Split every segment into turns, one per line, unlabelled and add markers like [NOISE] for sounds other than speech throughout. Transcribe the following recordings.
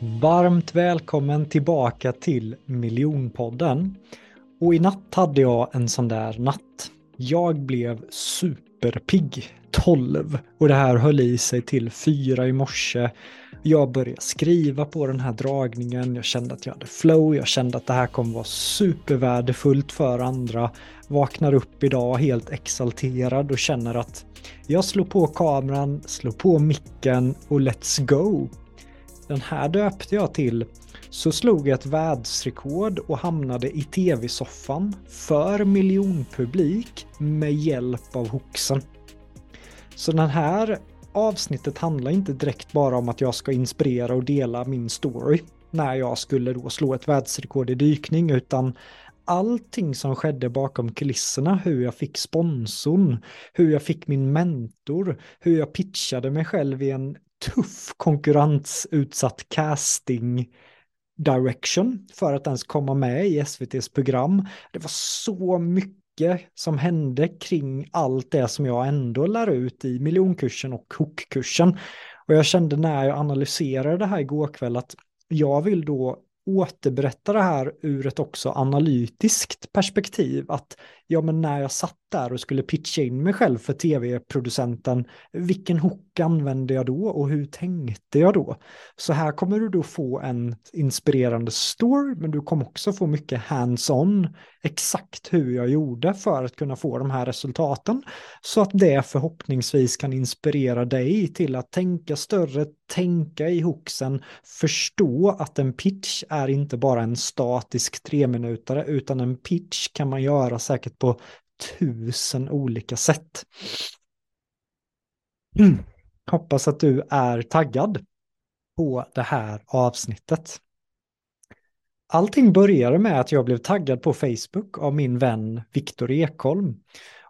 Varmt välkommen tillbaka till Miljonpodden. Och i natt hade jag en sån där natt. Jag blev superpigg 12 och det här höll i sig till 4 i morse. Jag började skriva på den här dragningen, jag kände att jag hade flow, jag kände att det här kommer vara supervärdefullt för andra. Vaknar upp idag helt exalterad och känner att jag slår på kameran, slår på micken och let's go. Den här döpte jag till så slog jag ett världsrekord och hamnade i tv-soffan för miljonpublik med hjälp av Hoxen. Så den här avsnittet handlar inte direkt bara om att jag ska inspirera och dela min story när jag skulle då slå ett världsrekord i dykning utan allting som skedde bakom kulisserna, hur jag fick sponsorn, hur jag fick min mentor, hur jag pitchade mig själv i en tuff konkurrensutsatt casting direction för att ens komma med i SVTs program. Det var så mycket som hände kring allt det som jag ändå lär ut i miljonkursen och hookkursen. Och jag kände när jag analyserade det här igår kväll att jag vill då återberätta det här ur ett också analytiskt perspektiv. Att ja, men när jag satt där och skulle pitcha in mig själv för tv-producenten, vilken hook använde jag då och hur tänkte jag då? Så här kommer du då få en inspirerande story, men du kommer också få mycket hands-on, exakt hur jag gjorde för att kunna få de här resultaten. Så att det förhoppningsvis kan inspirera dig till att tänka större, tänka i hooksen, förstå att en pitch är inte bara en statisk treminutare, utan en pitch kan man göra säkert på tusen olika sätt. Mm. Hoppas att du är taggad på det här avsnittet. Allting började med att jag blev taggad på Facebook av min vän Viktor Ekholm.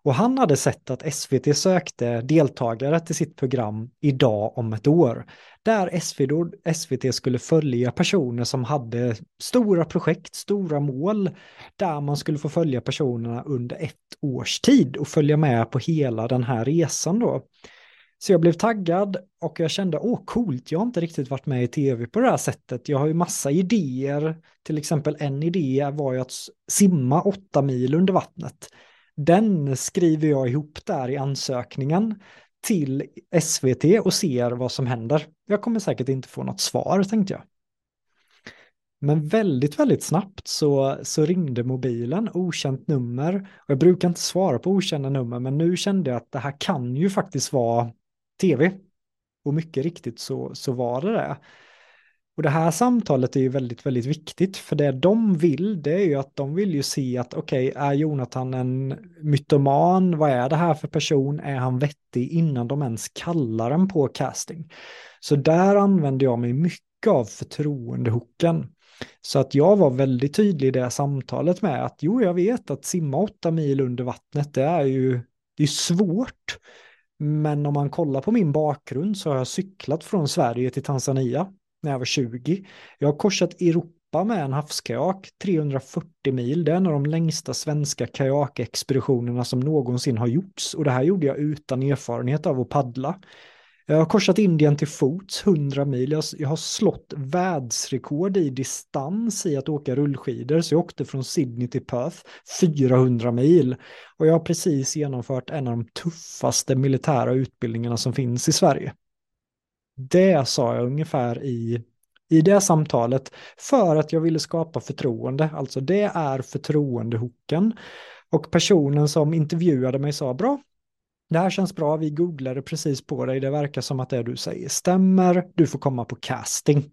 Och han hade sett att SVT sökte deltagare till sitt program idag om ett år. Där SVT skulle följa personer som hade stora projekt, stora mål. Där man skulle få följa personerna under ett års tid och följa med på hela den här resan då. Så jag blev taggad och jag kände, åh coolt, jag har inte riktigt varit med i tv på det här sättet. Jag har ju massa idéer, till exempel en idé var ju att simma åtta mil under vattnet. Den skriver jag ihop där i ansökningen till SVT och ser vad som händer. Jag kommer säkert inte få något svar, tänkte jag. Men väldigt, väldigt snabbt så, så ringde mobilen, okänt nummer. Och jag brukar inte svara på okända nummer, men nu kände jag att det här kan ju faktiskt vara tv. Och mycket riktigt så, så var det det. Och det här samtalet är ju väldigt, väldigt viktigt, för det de vill, det är ju att de vill ju se att okej, okay, är Jonathan en mytoman? Vad är det här för person? Är han vettig innan de ens kallar den på casting? Så där använder jag mig mycket av förtroendehooken. Så att jag var väldigt tydlig i det samtalet med att jo, jag vet att simma åtta mil under vattnet, det är ju det är svårt. Men om man kollar på min bakgrund så har jag cyklat från Sverige till Tanzania när jag var 20. Jag har korsat Europa med en havskajak, 340 mil. Det är en av de längsta svenska kajakexpeditionerna som någonsin har gjorts. Och det här gjorde jag utan erfarenhet av att paddla. Jag har korsat Indien till fots 100 mil. Jag, jag har slått världsrekord i distans i att åka rullskidor. Så jag åkte från Sydney till Perth 400 mil. Och jag har precis genomfört en av de tuffaste militära utbildningarna som finns i Sverige. Det sa jag ungefär i, i det samtalet för att jag ville skapa förtroende. Alltså det är förtroendehocken. Och personen som intervjuade mig sa bra, det här känns bra, vi googlade precis på dig, det verkar som att det du säger stämmer, du får komma på casting.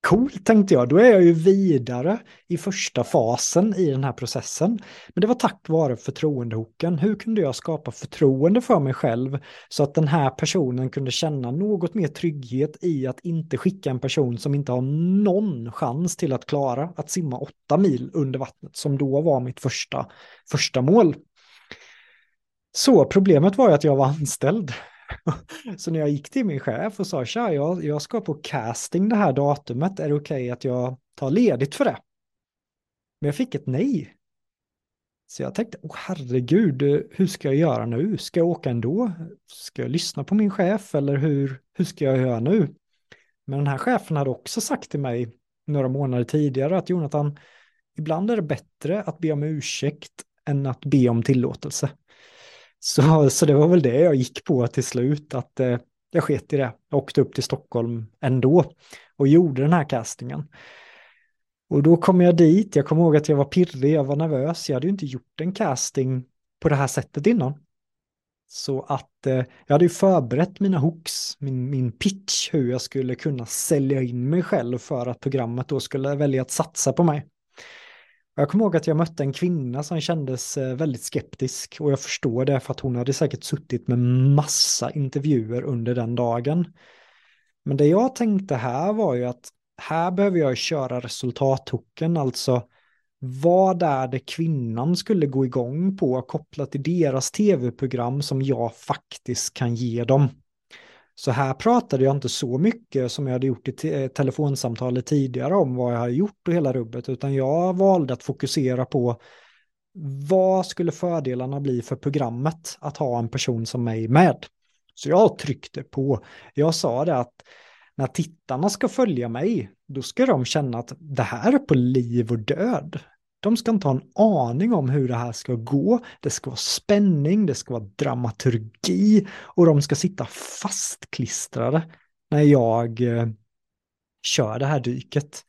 Coolt tänkte jag, då är jag ju vidare i första fasen i den här processen. Men det var tack vare förtroendehoken. Hur kunde jag skapa förtroende för mig själv så att den här personen kunde känna något mer trygghet i att inte skicka en person som inte har någon chans till att klara att simma åtta mil under vattnet som då var mitt första, första mål. Så problemet var ju att jag var anställd [LAUGHS] så när jag gick till min chef och sa tja, jag, jag ska på casting det här datumet, är det okej okay att jag tar ledigt för det? Men jag fick ett nej. Så jag tänkte, oh, herregud, hur ska jag göra nu? Ska jag åka ändå? Ska jag lyssna på min chef eller hur, hur ska jag göra nu? Men den här chefen hade också sagt till mig några månader tidigare att Jonathan, ibland är det bättre att be om ursäkt än att be om tillåtelse. Så, så det var väl det jag gick på till slut, att eh, jag sket i det. Jag åkte upp till Stockholm ändå och gjorde den här castingen. Och då kom jag dit, jag kommer ihåg att jag var pirrig, jag var nervös, jag hade ju inte gjort en casting på det här sättet innan. Så att eh, jag hade ju förberett mina hooks, min, min pitch, hur jag skulle kunna sälja in mig själv för att programmet då skulle välja att satsa på mig. Jag kommer ihåg att jag mötte en kvinna som kändes eh, väldigt skeptisk och jag förstår det för att hon hade säkert suttit med massa intervjuer under den dagen. Men det jag tänkte här var ju att här behöver jag köra resultathooken, alltså vad är det kvinnan skulle gå igång på kopplat till deras tv-program som jag faktiskt kan ge dem. Så här pratade jag inte så mycket som jag hade gjort i te eh, telefonsamtalet tidigare om vad jag har gjort och hela rubbet, utan jag valde att fokusera på vad skulle fördelarna bli för programmet att ha en person som mig med. Så jag tryckte på. Jag sa det att när tittarna ska följa mig, då ska de känna att det här är på liv och död. De ska inte ha en aning om hur det här ska gå. Det ska vara spänning, det ska vara dramaturgi och de ska sitta fastklistrade när jag eh, kör det här dyket.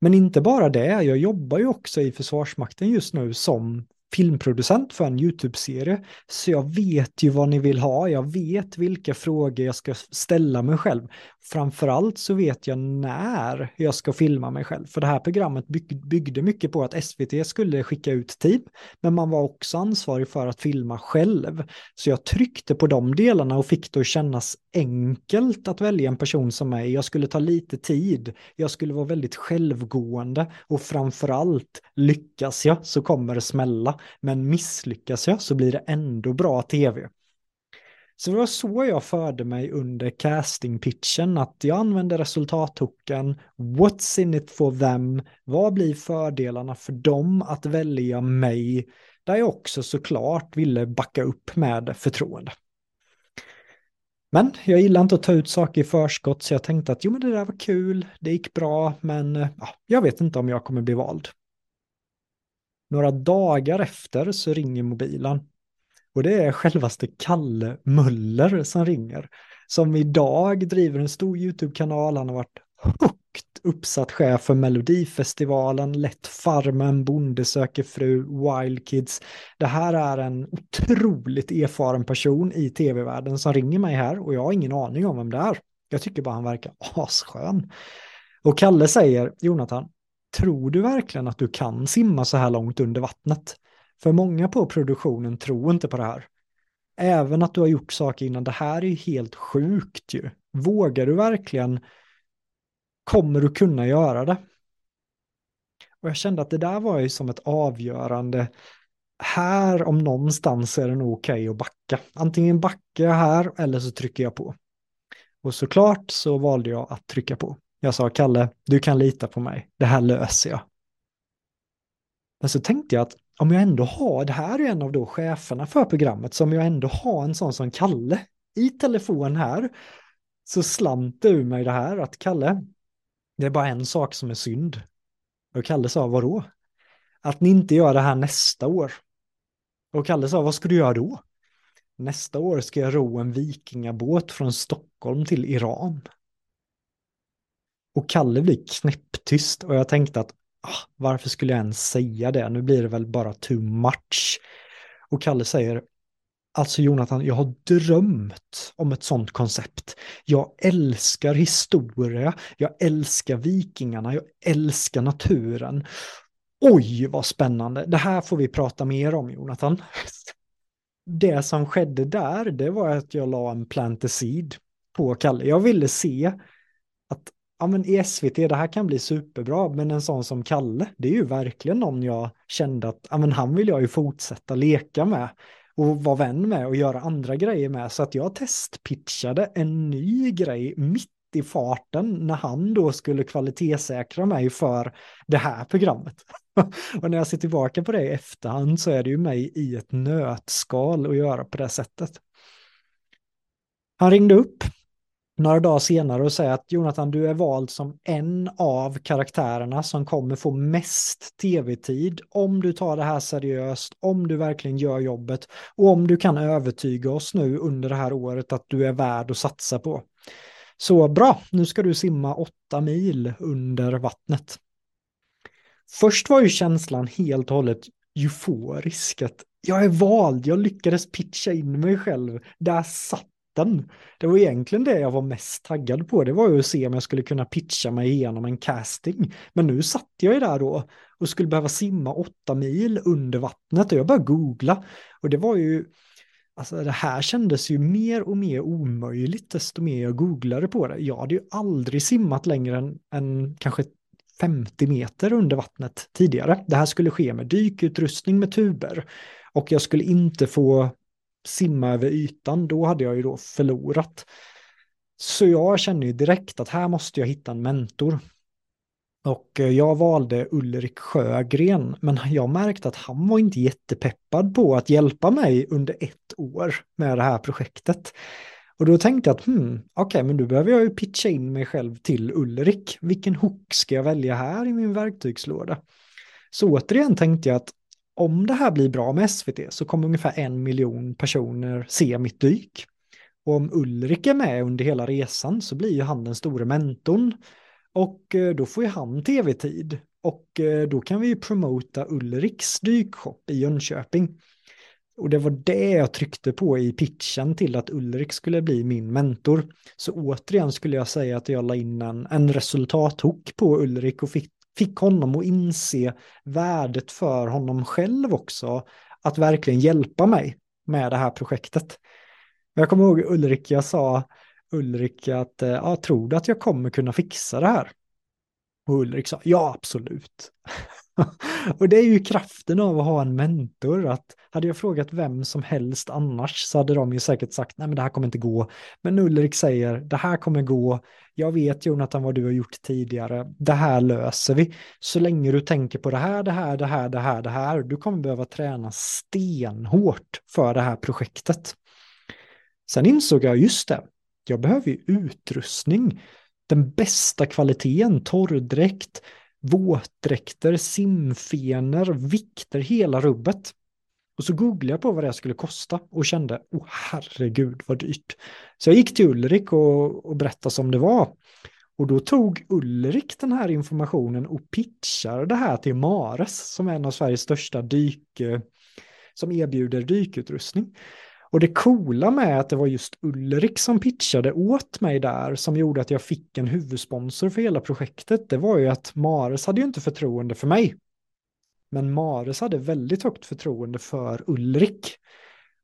Men inte bara det, jag jobbar ju också i Försvarsmakten just nu som filmproducent för en YouTube-serie. Så jag vet ju vad ni vill ha, jag vet vilka frågor jag ska ställa mig själv. Framförallt så vet jag när jag ska filma mig själv. För det här programmet byggde mycket på att SVT skulle skicka ut team, men man var också ansvarig för att filma själv. Så jag tryckte på de delarna och fick det att kännas enkelt att välja en person som mig. Jag skulle ta lite tid, jag skulle vara väldigt självgående och framförallt lyckas jag så kommer det smälla. Men misslyckas jag så blir det ändå bra tv. Så det var så jag förde mig under castingpitchen, att jag använde resultathooken, what's in it for them, vad blir fördelarna för dem att välja mig, där jag också såklart ville backa upp med förtroende. Men jag gillar inte att ta ut saker i förskott så jag tänkte att jo men det där var kul, det gick bra men ja, jag vet inte om jag kommer bli vald. Några dagar efter så ringer mobilen. Och det är självaste Kalle Möller som ringer. Som idag driver en stor YouTube-kanal. Han har varit högt uppsatt chef för Melodifestivalen, lett Farmen, Bonde söker fru, Wild Kids. Det här är en otroligt erfaren person i tv-världen som ringer mig här och jag har ingen aning om vem det är. Jag tycker bara han verkar asskön. Och Kalle säger, Jonathan, tror du verkligen att du kan simma så här långt under vattnet? För många på produktionen tror inte på det här. Även att du har gjort saker innan, det här är ju helt sjukt ju. Vågar du verkligen, kommer du kunna göra det? Och jag kände att det där var ju som ett avgörande, här om någonstans är det nog okej okay att backa. Antingen backar jag här eller så trycker jag på. Och såklart så valde jag att trycka på. Jag sa, Kalle, du kan lita på mig. Det här löser jag. Men så tänkte jag att om jag ändå har, det här är en av då cheferna för programmet, så om jag ändå har en sån som Kalle i telefon här, så slant det ur mig det här att Kalle, det är bara en sak som är synd. Och Kalle sa, vadå? Att ni inte gör det här nästa år. Och Kalle sa, vad ska du göra då? Nästa år ska jag ro en vikingabåt från Stockholm till Iran. Och Kalle blir knäpptyst och jag tänkte att ah, varför skulle jag ens säga det? Nu blir det väl bara too much. Och Kalle säger, alltså Jonathan, jag har drömt om ett sånt koncept. Jag älskar historia, jag älskar vikingarna, jag älskar naturen. Oj, vad spännande. Det här får vi prata mer om, Jonathan. [LAUGHS] Det som skedde där, det var att jag la en plant seed på Kalle. Jag ville se att ja men i SVT, det här kan bli superbra, men en sån som Kalle, det är ju verkligen någon jag kände att, ja men han vill jag ju fortsätta leka med och vara vän med och göra andra grejer med. Så att jag testpitchade en ny grej mitt i farten när han då skulle kvalitetssäkra mig för det här programmet. [LAUGHS] och när jag ser tillbaka på det i efterhand så är det ju mig i ett nötskal att göra på det sättet. Han ringde upp några dagar senare och säga att Jonathan, du är vald som en av karaktärerna som kommer få mest tv-tid om du tar det här seriöst, om du verkligen gör jobbet och om du kan övertyga oss nu under det här året att du är värd att satsa på. Så bra, nu ska du simma åtta mil under vattnet. Först var ju känslan helt och hållet euforisk. Att jag är vald, jag lyckades pitcha in mig själv. Där satt den. Det var egentligen det jag var mest taggad på. Det var ju att se om jag skulle kunna pitcha mig igenom en casting. Men nu satt jag ju där då och skulle behöva simma åtta mil under vattnet och jag började googla. Och det var ju, alltså det här kändes ju mer och mer omöjligt desto mer jag googlade på det. Jag hade ju aldrig simmat längre än, än kanske 50 meter under vattnet tidigare. Det här skulle ske med dykutrustning med tuber och jag skulle inte få simma över ytan, då hade jag ju då förlorat. Så jag känner ju direkt att här måste jag hitta en mentor. Och eh, jag valde Ulrik Sjögren, men jag märkte att han var inte jättepeppad på att hjälpa mig under ett år med det här projektet. Och då tänkte jag att, hmm, okej, okay, men då behöver jag ju pitcha in mig själv till Ulrik. Vilken hook ska jag välja här i min verktygslåda? Så återigen tänkte jag att om det här blir bra med SVT så kommer ungefär en miljon personer se mitt dyk. Och om Ulrik är med under hela resan så blir ju han den store mentorn. Och eh, då får ju han tv-tid. Och eh, då kan vi ju promota Ulriks dykshop i Jönköping. Och det var det jag tryckte på i pitchen till att Ulrik skulle bli min mentor. Så återigen skulle jag säga att jag la in en, en resultathook på Ulrik och fick, fick honom att inse värdet för honom själv också. Att verkligen hjälpa mig med det här projektet. Jag kommer ihåg Ulrik, jag sa Ulrik att eh, ja, tror du att jag kommer kunna fixa det här? Och Ulrik sa ja, absolut. [LAUGHS] [LAUGHS] och det är ju kraften av att ha en mentor. Att hade jag frågat vem som helst annars så hade de ju säkert sagt nej men det här kommer inte gå. Men Ulrik säger det här kommer gå. Jag vet Jonathan vad du har gjort tidigare. Det här löser vi. Så länge du tänker på det här, det här, det här, det här, det här. Du kommer behöva träna stenhårt för det här projektet. Sen insåg jag just det. Jag behöver ju utrustning. Den bästa kvaliteten, torrdräkt, våtdräkter, simfenor, vikter, hela rubbet. Och så googlade jag på vad det skulle kosta och kände, oh herregud vad dyrt. Så jag gick till Ulrik och, och berättade som det var. Och då tog Ulrik den här informationen och pitchade det här till Mares som är en av Sveriges största dyk, som erbjuder dykutrustning. Och det coola med att det var just Ulrik som pitchade åt mig där som gjorde att jag fick en huvudsponsor för hela projektet, det var ju att Mares hade ju inte förtroende för mig. Men Mares hade väldigt högt förtroende för Ulrik.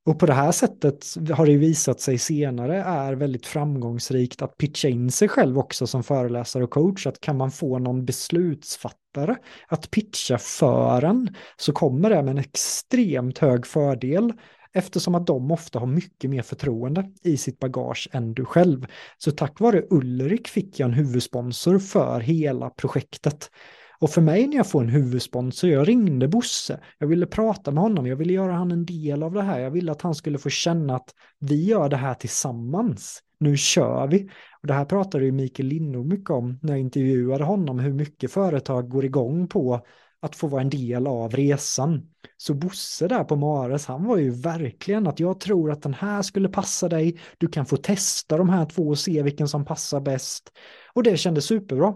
Och på det här sättet har det visat sig senare är väldigt framgångsrikt att pitcha in sig själv också som föreläsare och coach. Att kan man få någon beslutsfattare att pitcha för en så kommer det med en extremt hög fördel eftersom att de ofta har mycket mer förtroende i sitt bagage än du själv. Så tack vare Ulrik fick jag en huvudsponsor för hela projektet. Och för mig när jag får en huvudsponsor, jag ringde Bosse, jag ville prata med honom, jag ville göra han en del av det här, jag ville att han skulle få känna att vi gör det här tillsammans, nu kör vi. Och det här pratade ju Mikael Lindog mycket om när jag intervjuade honom, hur mycket företag går igång på att få vara en del av resan. Så Bosse där på Mares, han var ju verkligen att jag tror att den här skulle passa dig. Du kan få testa de här två och se vilken som passar bäst. Och det kändes superbra.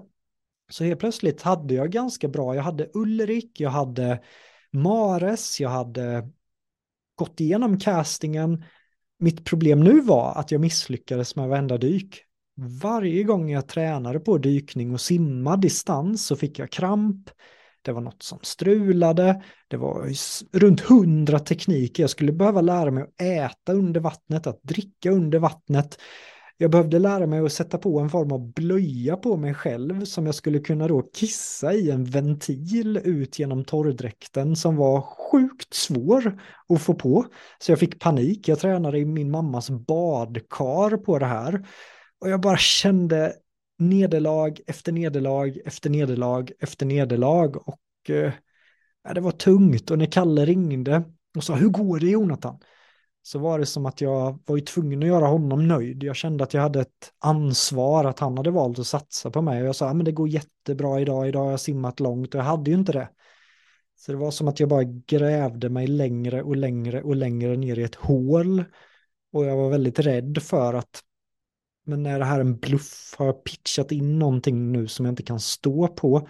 Så helt plötsligt hade jag ganska bra, jag hade Ulrik, jag hade Mares, jag hade gått igenom castingen. Mitt problem nu var att jag misslyckades med varenda dyk. Varje gång jag tränade på dykning och simma distans så fick jag kramp det var något som strulade, det var runt hundra tekniker. Jag skulle behöva lära mig att äta under vattnet, att dricka under vattnet. Jag behövde lära mig att sätta på en form av blöja på mig själv som jag skulle kunna då kissa i en ventil ut genom torrdräkten som var sjukt svår att få på. Så jag fick panik. Jag tränade i min mammas badkar på det här. Och jag bara kände nederlag efter nederlag efter nederlag efter nederlag och eh, det var tungt och när Kalle ringde och sa hur går det Jonathan? så var det som att jag var ju tvungen att göra honom nöjd. Jag kände att jag hade ett ansvar, att han hade valt att satsa på mig. Och jag sa, men det går jättebra idag, idag har jag simmat långt och jag hade ju inte det. Så det var som att jag bara grävde mig längre och längre och längre ner i ett hål. Och jag var väldigt rädd för att, men är det här en bluff? Har jag pitchat in någonting nu som jag inte kan stå på?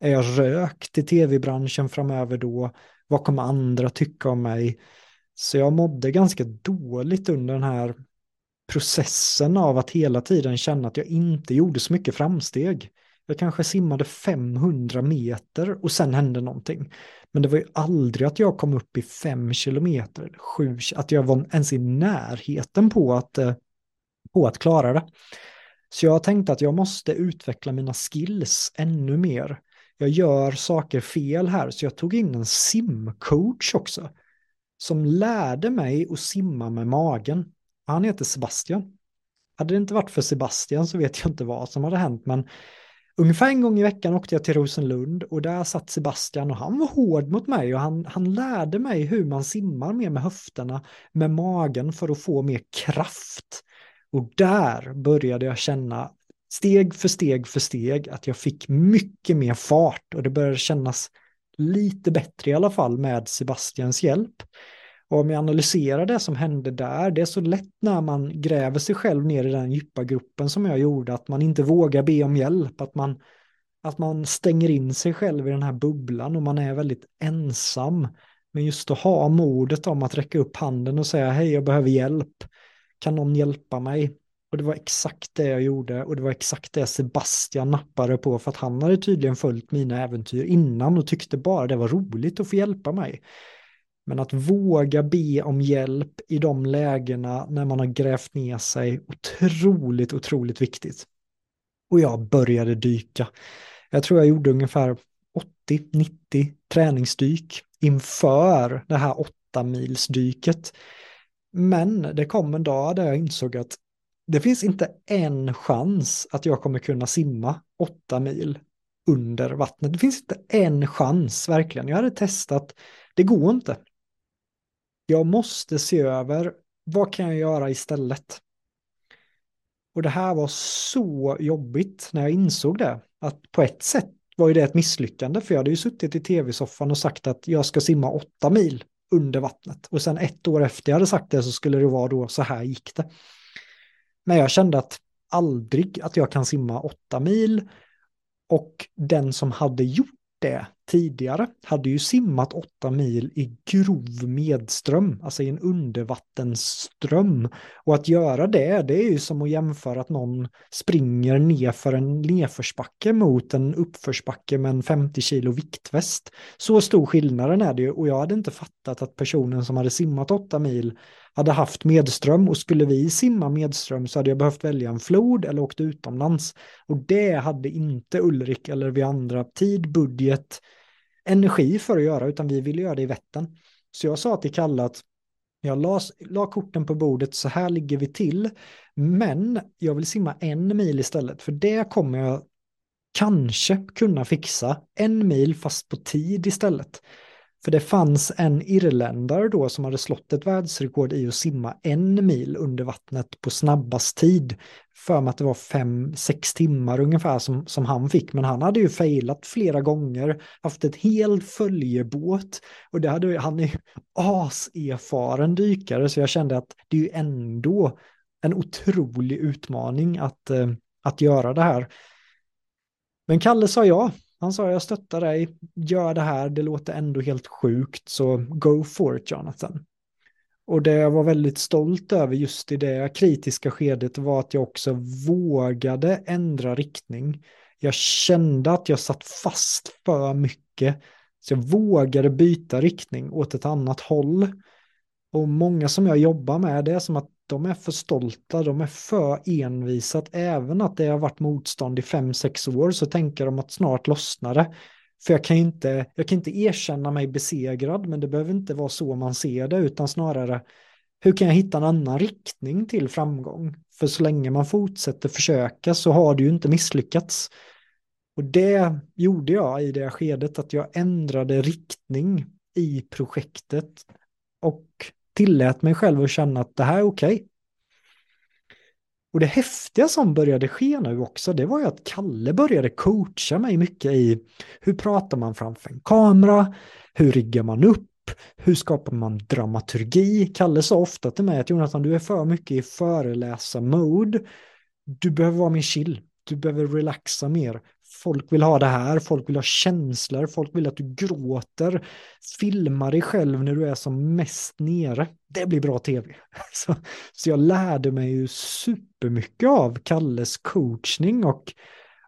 Är jag rökt i tv-branschen framöver då? Vad kommer andra tycka om mig? Så jag mådde ganska dåligt under den här processen av att hela tiden känna att jag inte gjorde så mycket framsteg. Jag kanske simmade 500 meter och sen hände någonting. Men det var ju aldrig att jag kom upp i 5 kilometer 7, att jag var ens i närheten på att, eh, på att klara det. Så jag tänkte att jag måste utveckla mina skills ännu mer. Jag gör saker fel här, så jag tog in en simcoach också som lärde mig att simma med magen. Han heter Sebastian. Hade det inte varit för Sebastian så vet jag inte vad som hade hänt, men ungefär en gång i veckan åkte jag till Rosenlund och där satt Sebastian och han var hård mot mig och han, han lärde mig hur man simmar mer med höfterna, med magen för att få mer kraft. Och där började jag känna steg för steg för steg att jag fick mycket mer fart och det började kännas lite bättre i alla fall med Sebastians hjälp. Och om jag analyserar det som hände där, det är så lätt när man gräver sig själv ner i den djupa gruppen som jag gjorde, att man inte vågar be om hjälp, att man, att man stänger in sig själv i den här bubblan och man är väldigt ensam. Men just att ha modet om att räcka upp handen och säga hej, jag behöver hjälp. Kan någon hjälpa mig? Och det var exakt det jag gjorde och det var exakt det Sebastian nappade på för att han hade tydligen följt mina äventyr innan och tyckte bara det var roligt att få hjälpa mig. Men att våga be om hjälp i de lägena när man har grävt ner sig, otroligt, otroligt viktigt. Och jag började dyka. Jag tror jag gjorde ungefär 80-90 träningsdyk inför det här åtta milsdyket. Men det kom en dag där jag insåg att det finns inte en chans att jag kommer kunna simma åtta mil under vattnet. Det finns inte en chans, verkligen. Jag hade testat, det går inte. Jag måste se över, vad kan jag göra istället? Och det här var så jobbigt när jag insåg det. Att på ett sätt var ju det ett misslyckande, för jag hade ju suttit i tv-soffan och sagt att jag ska simma åtta mil under vattnet. Och sen ett år efter jag hade sagt det så skulle det vara då så här gick det. Men jag kände att aldrig att jag kan simma åtta mil. Och den som hade gjort det tidigare hade ju simmat åtta mil i grov medström, alltså i en undervattensström. Och att göra det, det är ju som att jämföra att någon springer nerför en nedförsbacke mot en uppförsbacke med en 50 kilo viktväst. Så stor skillnaden är det ju och jag hade inte fattat att personen som hade simmat åtta mil hade haft medström och skulle vi simma medström så hade jag behövt välja en flod eller åkt utomlands. Och det hade inte Ulrik eller vi andra tid, budget, energi för att göra, utan vi ville göra det i Vättern. Så jag sa till Kalle att jag la, la korten på bordet, så här ligger vi till. Men jag vill simma en mil istället, för det kommer jag kanske kunna fixa. En mil fast på tid istället. För det fanns en irländare då som hade slått ett världsrekord i att simma en mil under vattnet på snabbast tid. För mig att det var fem, sex timmar ungefär som, som han fick. Men han hade ju failat flera gånger, haft ett helt följebåt. Och det hade, han är ju aserfaren dykare så jag kände att det är ju ändå en otrolig utmaning att, eh, att göra det här. Men Kalle sa ja, han sa jag stöttar dig, gör det här, det låter ändå helt sjukt, så go for it Jonathan. Och det jag var väldigt stolt över just i det kritiska skedet var att jag också vågade ändra riktning. Jag kände att jag satt fast för mycket, så jag vågade byta riktning åt ett annat håll. Och många som jag jobbar med, det är som att de är för stolta, de är för envisa, att Även att det har varit motstånd i fem, sex år så tänker de att snart lossnar det. För jag kan, inte, jag kan inte erkänna mig besegrad, men det behöver inte vara så man ser det, utan snarare hur kan jag hitta en annan riktning till framgång? För så länge man fortsätter försöka så har det ju inte misslyckats. Och det gjorde jag i det skedet, att jag ändrade riktning i projektet tillät mig själv att känna att det här är okej. Okay. Och det häftiga som började ske nu också, det var ju att Kalle började coacha mig mycket i hur pratar man framför en kamera, hur riggar man upp, hur skapar man dramaturgi? Kalle sa ofta till mig att Jonathan, du är för mycket i föreläsa-mode. Du behöver vara mer chill. Du behöver relaxa mer. Folk vill ha det här, folk vill ha känslor, folk vill att du gråter. Filma dig själv när du är som mest nere. Det blir bra tv. [LAUGHS] Så, så jag lärde mig ju supermycket av Kalles coachning och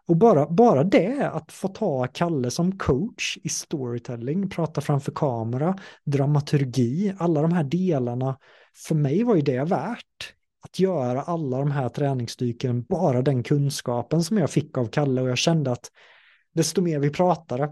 och bara, bara det, att få ta Kalle som coach i storytelling, prata framför kamera, dramaturgi, alla de här delarna, för mig var ju det värt att göra alla de här träningsdyken, bara den kunskapen som jag fick av Kalle och jag kände att desto mer vi pratade,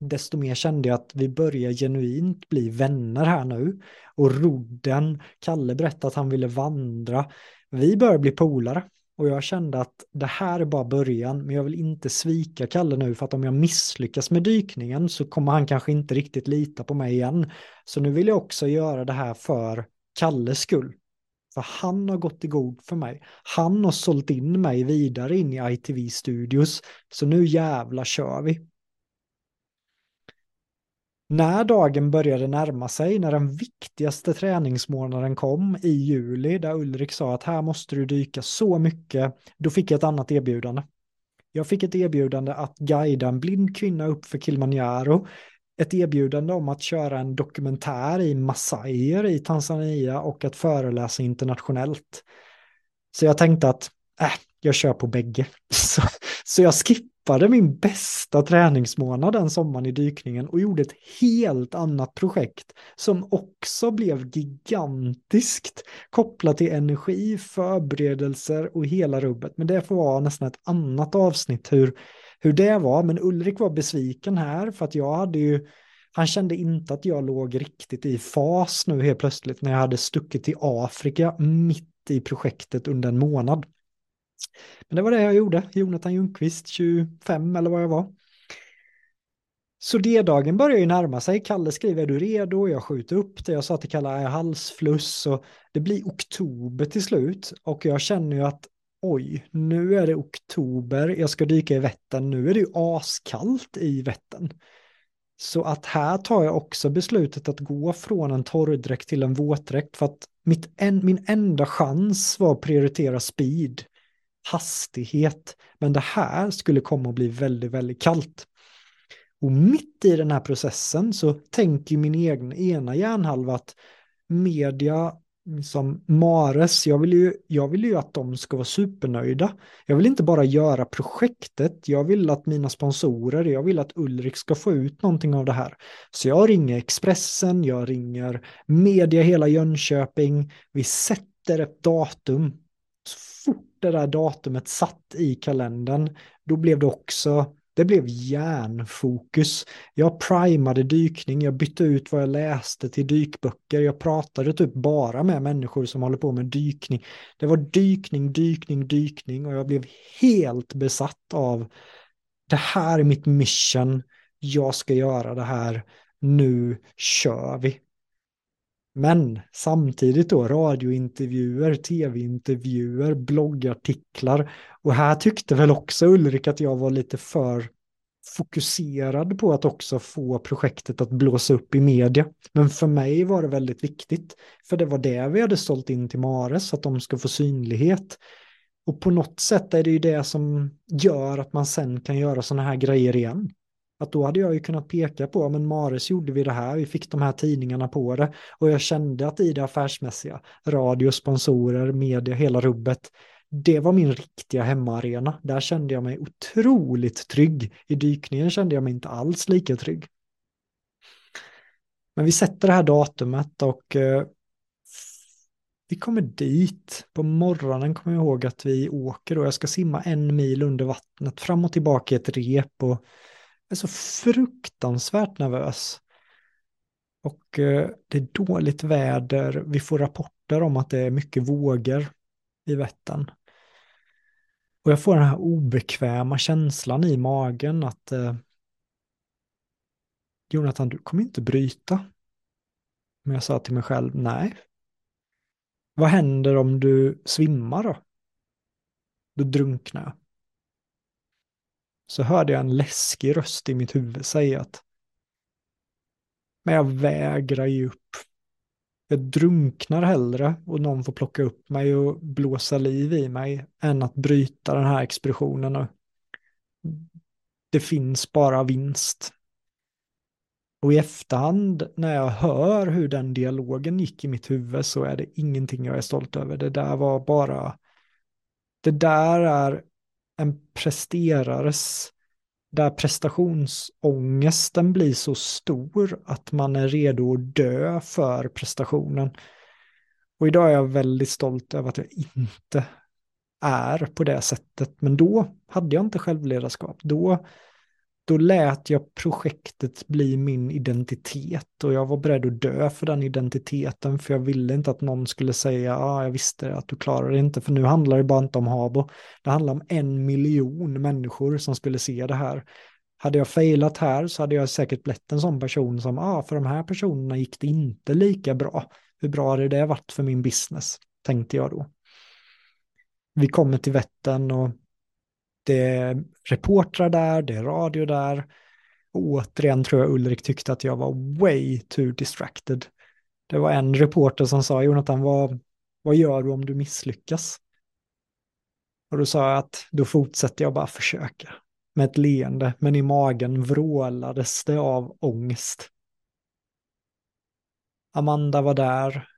desto mer kände jag att vi börjar genuint bli vänner här nu. Och rodden, Kalle berättade att han ville vandra, vi börjar bli polare. Och jag kände att det här är bara början, men jag vill inte svika Kalle nu för att om jag misslyckas med dykningen så kommer han kanske inte riktigt lita på mig igen. Så nu vill jag också göra det här för Kalles skull. För han har gått i god för mig. Han har sålt in mig vidare in i ITV Studios. Så nu jävla kör vi. När dagen började närma sig, när den viktigaste träningsmånaden kom i juli, där Ulrik sa att här måste du dyka så mycket, då fick jag ett annat erbjudande. Jag fick ett erbjudande att guida en blind kvinna upp för Kilimanjaro, ett erbjudande om att köra en dokumentär i Masaier i Tanzania och att föreläsa internationellt. Så jag tänkte att, äh, jag kör på bägge. [LAUGHS] Så, så jag skippade min bästa träningsmånad den sommaren i dykningen och gjorde ett helt annat projekt som också blev gigantiskt kopplat till energi, förberedelser och hela rubbet. Men det får vara nästan ett annat avsnitt hur, hur det var. Men Ulrik var besviken här för att jag hade ju han kände inte att jag låg riktigt i fas nu helt plötsligt när jag hade stuckit till Afrika mitt i projektet under en månad. Men det var det jag gjorde, Jonathan Ljungqvist, 25 eller vad jag var. Så D-dagen börjar ju närma sig. Kalle skriver, är du redo? Jag skjuter upp det. Jag sa till Kalle, är halsfluss? Och det blir oktober till slut. Och jag känner ju att, oj, nu är det oktober. Jag ska dyka i Vättern. Nu är det ju askallt i Vättern. Så att här tar jag också beslutet att gå från en torrdräkt till en våtdräkt. För att mitt en, min enda chans var att prioritera speed hastighet. Men det här skulle komma att bli väldigt, väldigt kallt. Och mitt i den här processen så tänker min egen, ena hjärnhalva att media som Mares, jag vill, ju, jag vill ju att de ska vara supernöjda. Jag vill inte bara göra projektet, jag vill att mina sponsorer, jag vill att Ulrik ska få ut någonting av det här. Så jag ringer Expressen, jag ringer media hela Jönköping, vi sätter ett datum. Så fort det där datumet satt i kalendern, då blev det också, det blev järnfokus. Jag primade dykning, jag bytte ut vad jag läste till dykböcker, jag pratade typ bara med människor som håller på med dykning. Det var dykning, dykning, dykning och jag blev helt besatt av det här är mitt mission, jag ska göra det här, nu kör vi. Men samtidigt då radiointervjuer, tv-intervjuer, bloggartiklar. Och här tyckte väl också Ulrik att jag var lite för fokuserad på att också få projektet att blåsa upp i media. Men för mig var det väldigt viktigt. För det var det vi hade sålt in till Mares, att de ska få synlighet. Och på något sätt är det ju det som gör att man sen kan göra sådana här grejer igen. Att då hade jag ju kunnat peka på, men Mares gjorde vi det här, vi fick de här tidningarna på det. Och jag kände att i det affärsmässiga, radio, sponsorer, media, hela rubbet, det var min riktiga hemmaarena. Där kände jag mig otroligt trygg. I dykningen kände jag mig inte alls lika trygg. Men vi sätter det här datumet och eh, vi kommer dit. På morgonen kommer jag ihåg att vi åker och jag ska simma en mil under vattnet fram och tillbaka i ett rep och är så fruktansvärt nervös. Och eh, det är dåligt väder. Vi får rapporter om att det är mycket vågor i Vättern. Och jag får den här obekväma känslan i magen att eh, Jonathan, du kommer inte bryta. Men jag sa till mig själv, nej. Vad händer om du svimmar då? Då drunknar jag. Så hörde jag en läskig röst i mitt huvud säga att men jag vägrar ge upp. Jag drunknar hellre och någon får plocka upp mig och blåsa liv i mig än att bryta den här expeditionen. Och det finns bara vinst. Och i efterhand när jag hör hur den dialogen gick i mitt huvud så är det ingenting jag är stolt över. Det där var bara, det där är en presterares, där prestationsångesten blir så stor att man är redo att dö för prestationen. Och idag är jag väldigt stolt över att jag inte är på det sättet. Men då hade jag inte självledarskap. Då då lät jag projektet bli min identitet och jag var beredd att dö för den identiteten för jag ville inte att någon skulle säga ja, ah, jag visste att du klarar det inte för nu handlar det bara inte om Habo. Det handlar om en miljon människor som skulle se det här. Hade jag failat här så hade jag säkert blivit en sån person som, ja, ah, för de här personerna gick det inte lika bra. Hur bra hade det varit för min business, tänkte jag då. Vi kommer till Vättern och det är reportrar där, det är radio där. Och återigen tror jag Ulrik tyckte att jag var way too distracted. Det var en reporter som sa, Jonathan, vad, vad gör du om du misslyckas? Och då sa jag att då fortsätter jag bara försöka. Med ett leende, men i magen vrålades det av ångest. Amanda var där,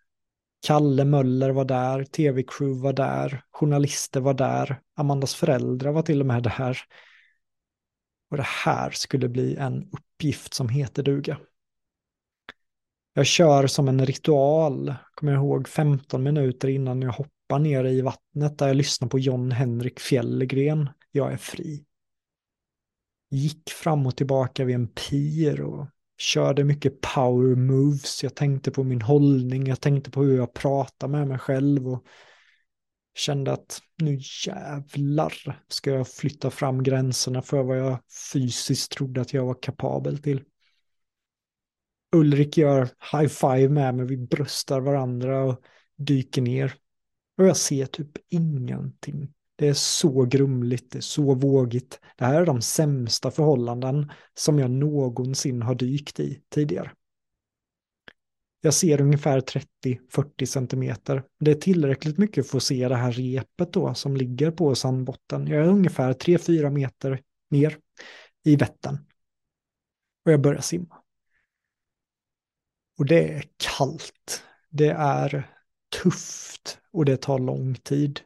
Kalle Möller var där, tv-crew var där, journalister var där, Amandas föräldrar var till och med där. Och det här skulle bli en uppgift som heter duga. Jag kör som en ritual, kommer jag ihåg, 15 minuter innan jag hoppar ner i vattnet där jag lyssnar på John Henrik Fjällgren, Jag är fri. Gick fram och tillbaka vid en pir och körde mycket power moves. Jag tänkte på min hållning, jag tänkte på hur jag pratar med mig själv och kände att nu jävlar ska jag flytta fram gränserna för vad jag fysiskt trodde att jag var kapabel till. Ulrik gör high five med mig, vi bröstar varandra och dyker ner. Och jag ser typ ingenting. Det är så grumligt, det är så vågigt. Det här är de sämsta förhållanden som jag någonsin har dykt i tidigare. Jag ser ungefär 30-40 centimeter. Det är tillräckligt mycket för att se det här repet då som ligger på sandbotten. Jag är ungefär 3-4 meter ner i Vättern. Och jag börjar simma. Och det är kallt. Det är tufft och det tar lång tid.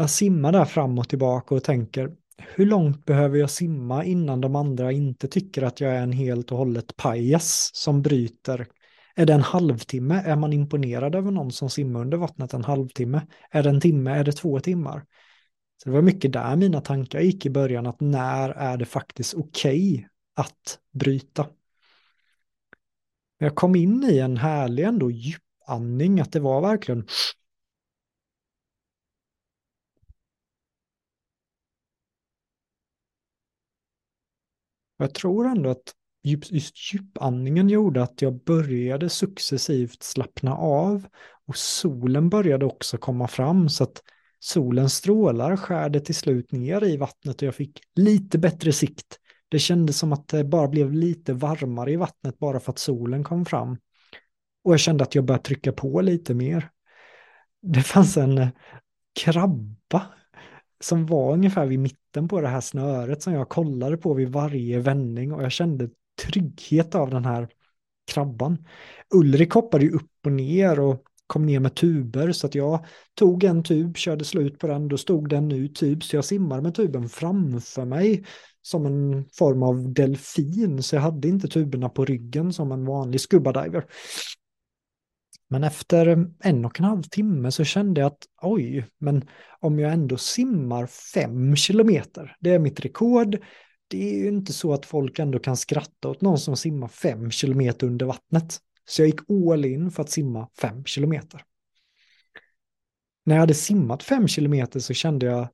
Jag simmar där fram och tillbaka och tänker hur långt behöver jag simma innan de andra inte tycker att jag är en helt och hållet pajas som bryter? Är det en halvtimme? Är man imponerad över någon som simmar under vattnet en halvtimme? Är det en timme? Är det två timmar? Så det var mycket där mina tankar gick i början, att när är det faktiskt okej okay att bryta? Jag kom in i en härlig ändå djupandning, att det var verkligen jag tror ändå att just djupandningen gjorde att jag började successivt slappna av och solen började också komma fram så att solens strålar skärde till slut ner i vattnet och jag fick lite bättre sikt. Det kändes som att det bara blev lite varmare i vattnet bara för att solen kom fram. Och jag kände att jag började trycka på lite mer. Det fanns en krabba som var ungefär vid mitten på det här snöret som jag kollade på vid varje vändning och jag kände trygghet av den här krabban. Ulrik hoppade ju upp och ner och kom ner med tuber så att jag tog en tub, körde slut på den, då stod det en ny tub så jag simmade med tuben framför mig som en form av delfin så jag hade inte tuberna på ryggen som en vanlig scuba diver. Men efter en och en halv timme så kände jag att oj, men om jag ändå simmar fem kilometer, det är mitt rekord, det är ju inte så att folk ändå kan skratta åt någon som simmar fem kilometer under vattnet. Så jag gick all in för att simma fem kilometer. När jag hade simmat fem kilometer så kände jag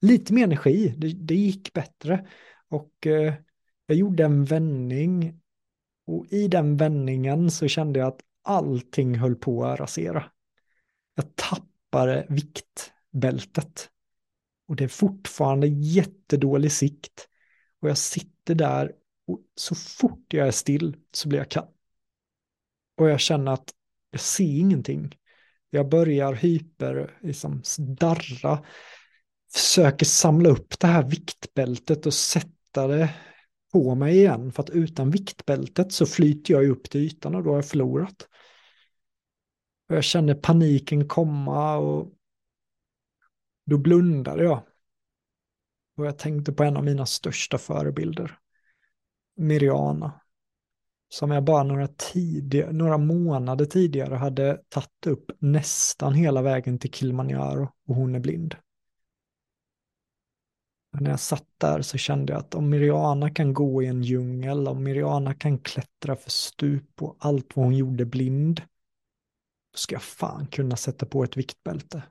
lite mer energi, det, det gick bättre. Och eh, jag gjorde en vändning Och i den vändningen så kände jag att allting höll på att rasera. Jag tappade viktbältet. Och det är fortfarande jättedålig sikt. Och jag sitter där och så fort jag är still så blir jag kall. Och jag känner att jag ser ingenting. Jag börjar hyper, liksom darra, försöker samla upp det här viktbältet och sätta det på mig igen. För att utan viktbältet så flyter jag upp till ytan och då har jag förlorat. Och jag känner paniken komma och då blundade jag. Och jag tänkte på en av mina största förebilder. Miriana. Som jag bara några, tidiga, några månader tidigare hade tagit upp nästan hela vägen till Kilimanjaro och hon är blind. Och när jag satt där så kände jag att om Miriana kan gå i en djungel, om Miriana kan klättra för stup och allt vad hon gjorde blind, ska jag fan kunna sätta på ett viktbälte.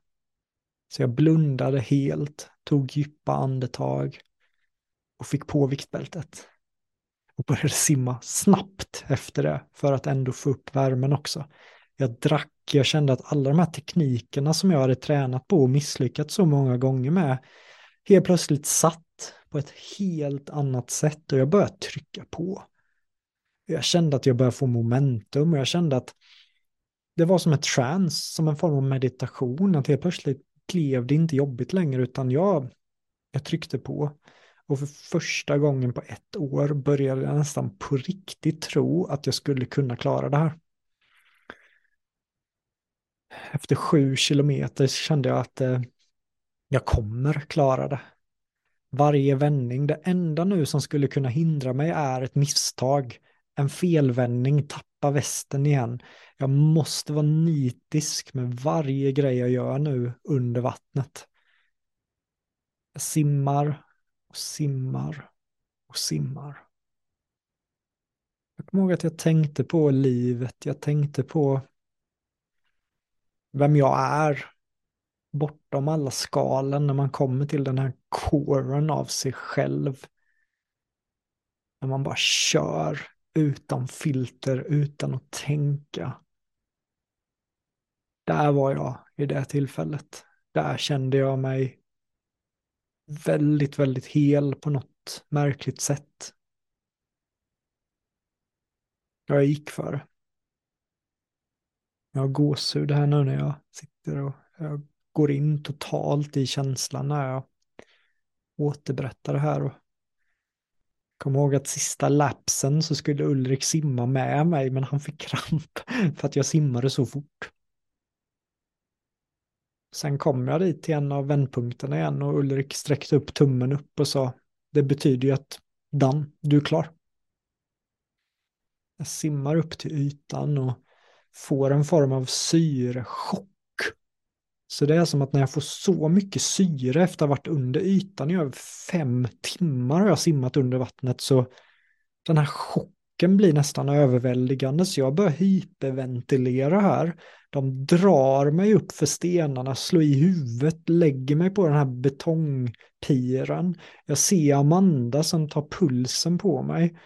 Så jag blundade helt, tog djupa andetag och fick på viktbältet. Och började simma snabbt efter det för att ändå få upp värmen också. Jag drack, jag kände att alla de här teknikerna som jag hade tränat på och misslyckats så många gånger med helt plötsligt satt på ett helt annat sätt och jag började trycka på. Jag kände att jag började få momentum och jag kände att det var som ett trance, som en form av meditation, att helt plötsligt blev det inte jobbigt längre utan jag, jag tryckte på. Och för första gången på ett år började jag nästan på riktigt tro att jag skulle kunna klara det här. Efter sju kilometer kände jag att eh, jag kommer klara det. Varje vändning, det enda nu som skulle kunna hindra mig är ett misstag. En felvändning, släppa västen igen. Jag måste vara nitisk med varje grej jag gör nu under vattnet. Jag simmar och simmar och simmar. Jag kommer ihåg att jag tänkte på livet, jag tänkte på vem jag är bortom alla skalen när man kommer till den här kåren av sig själv. När man bara kör utan filter, utan att tänka. Där var jag i det tillfället. Där kände jag mig väldigt, väldigt hel på något märkligt sätt. Jag gick för det. Jag har gåshud här nu när jag sitter och jag går in totalt i känslan när jag återberättar det här. Och kom ihåg att sista lapsen så skulle Ulrik simma med mig men han fick kramp [LAUGHS] för att jag simmade så fort. Sen kom jag dit till en av vändpunkterna igen och Ulrik sträckte upp tummen upp och sa det betyder ju att Dan, du är klar. Jag simmar upp till ytan och får en form av syrechock så det är som att när jag får så mycket syre efter att ha varit under ytan i över fem timmar har jag simmat under vattnet så den här chocken blir nästan överväldigande så jag börjar hyperventilera här. De drar mig upp för stenarna, slår i huvudet, lägger mig på den här betongpiren. Jag ser Amanda som tar pulsen på mig.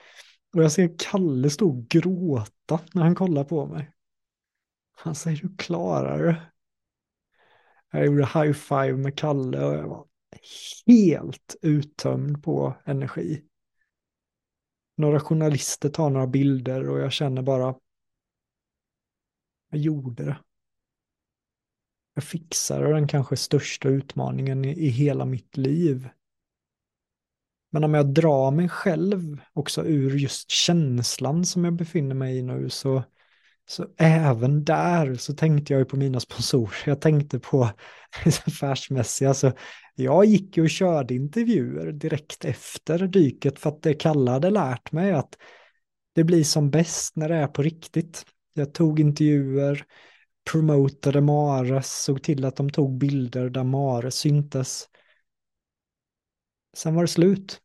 Och jag ser Kalle stå och gråta när han kollar på mig. Han säger du klarar det. Jag gjorde high five med Kalle och jag var helt uttömd på energi. Några journalister tar några bilder och jag känner bara, jag gjorde det. Jag fixade den kanske största utmaningen i, i hela mitt liv. Men om jag drar mig själv också ur just känslan som jag befinner mig i nu så så även där så tänkte jag ju på mina sponsorer. Jag tänkte på [LAUGHS] affärsmässiga. Så jag gick ju och körde intervjuer direkt efter dyket för att det Kalle hade lärt mig att det blir som bäst när det är på riktigt. Jag tog intervjuer, promotade Mares, såg till att de tog bilder där Mares syntes. Sen var det slut.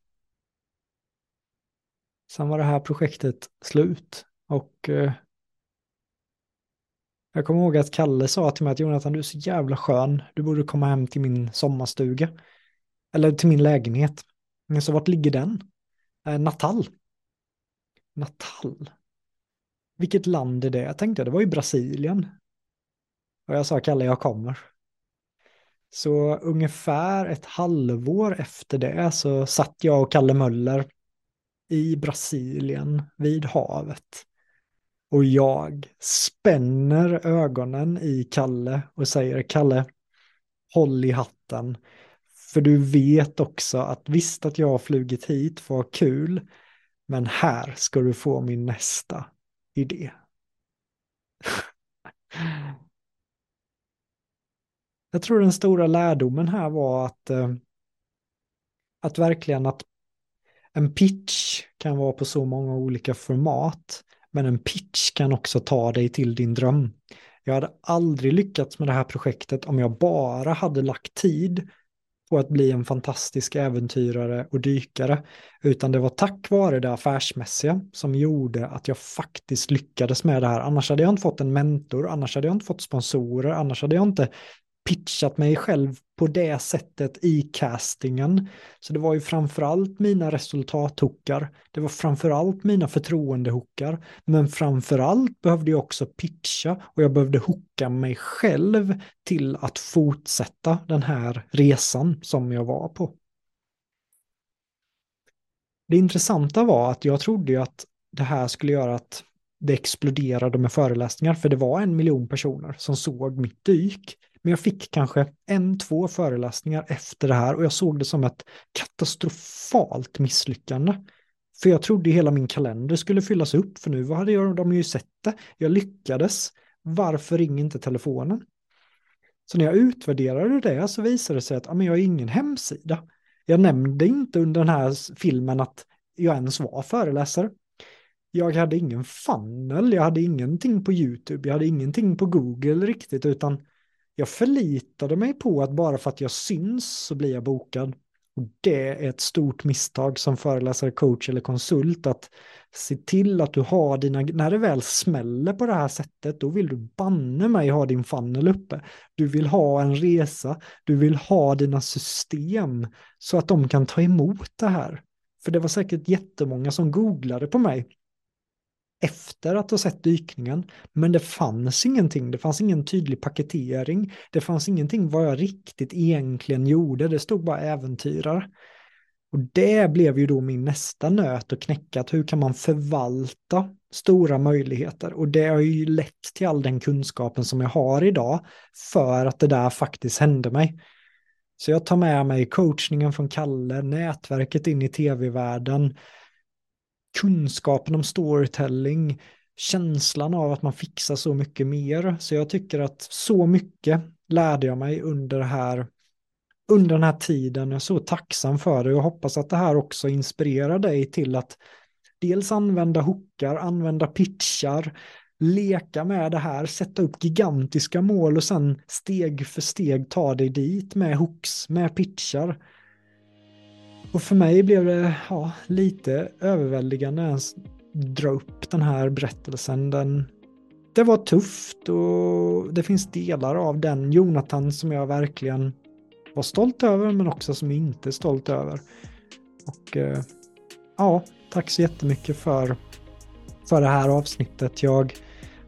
Sen var det här projektet slut och eh, jag kommer ihåg att Kalle sa till mig att Jonathan, du är så jävla skön. Du borde komma hem till min sommarstuga. Eller till min lägenhet. Så vart ligger den? Eh, Natal. Natal. vilket land är det? Jag tänkte det var ju Brasilien. Och jag sa Kalle, jag kommer. Så ungefär ett halvår efter det så satt jag och Kalle Möller i Brasilien vid havet. Och jag spänner ögonen i Kalle och säger Kalle, håll i hatten. För du vet också att visst att jag har flugit hit för att ha kul, men här ska du få min nästa idé. [LAUGHS] Jag tror den stora lärdomen här var att, eh, att verkligen att en pitch kan vara på så många olika format, men en pitch kan också ta dig till din dröm. Jag hade aldrig lyckats med det här projektet om jag bara hade lagt tid på att bli en fantastisk äventyrare och dykare, utan det var tack vare det affärsmässiga som gjorde att jag faktiskt lyckades med det här. Annars hade jag inte fått en mentor, annars hade jag inte fått sponsorer, annars hade jag inte pitchat mig själv på det sättet i castingen. Så det var ju framförallt mina resultathookar. Det var framförallt mina förtroendehookar. Men framförallt behövde jag också pitcha och jag behövde hooka mig själv till att fortsätta den här resan som jag var på. Det intressanta var att jag trodde ju att det här skulle göra att det exploderade med föreläsningar, för det var en miljon personer som såg mitt dyk. Men jag fick kanske en, två föreläsningar efter det här och jag såg det som ett katastrofalt misslyckande. För jag trodde hela min kalender skulle fyllas upp, för nu hade de ju sett det. Jag lyckades. Varför ringer inte telefonen? Så när jag utvärderade det så visade det sig att ja, men jag har ingen hemsida. Jag nämnde inte under den här filmen att jag ens var föreläsare. Jag hade ingen funnel, jag hade ingenting på YouTube, jag hade ingenting på Google riktigt, utan jag förlitade mig på att bara för att jag syns så blir jag bokad. Och det är ett stort misstag som föreläsare, coach eller konsult att se till att du har dina, när det väl smäller på det här sättet, då vill du banne mig ha din funnel uppe. Du vill ha en resa, du vill ha dina system så att de kan ta emot det här. För det var säkert jättemånga som googlade på mig efter att ha sett dykningen, men det fanns ingenting, det fanns ingen tydlig paketering, det fanns ingenting vad jag riktigt egentligen gjorde, det stod bara äventyrare. Och det blev ju då min nästa nöt att knäcka, att hur kan man förvalta stora möjligheter? Och det har ju lett till all den kunskapen som jag har idag för att det där faktiskt hände mig. Så jag tar med mig coachningen från Kalle, nätverket in i tv-världen, kunskapen om storytelling, känslan av att man fixar så mycket mer. Så jag tycker att så mycket lärde jag mig under det här under den här tiden. Jag är så tacksam för det och hoppas att det här också inspirerar dig till att dels använda hookar, använda pitchar, leka med det här, sätta upp gigantiska mål och sen steg för steg ta dig dit med hooks, med pitchar. Och för mig blev det ja, lite överväldigande ens dra upp den här berättelsen. Den, det var tufft och det finns delar av den Jonathan som jag verkligen var stolt över men också som jag inte är stolt över. Och eh, ja, tack så jättemycket för, för det här avsnittet. Jag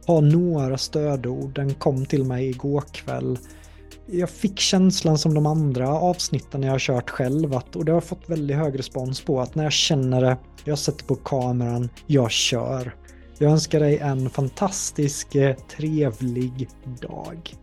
har några stödord. Den kom till mig igår kväll jag fick känslan som de andra avsnitten jag har kört själv att, och det har fått väldigt hög respons på att när jag känner det, jag sätter på kameran, jag kör. Jag önskar dig en fantastisk, eh, trevlig dag.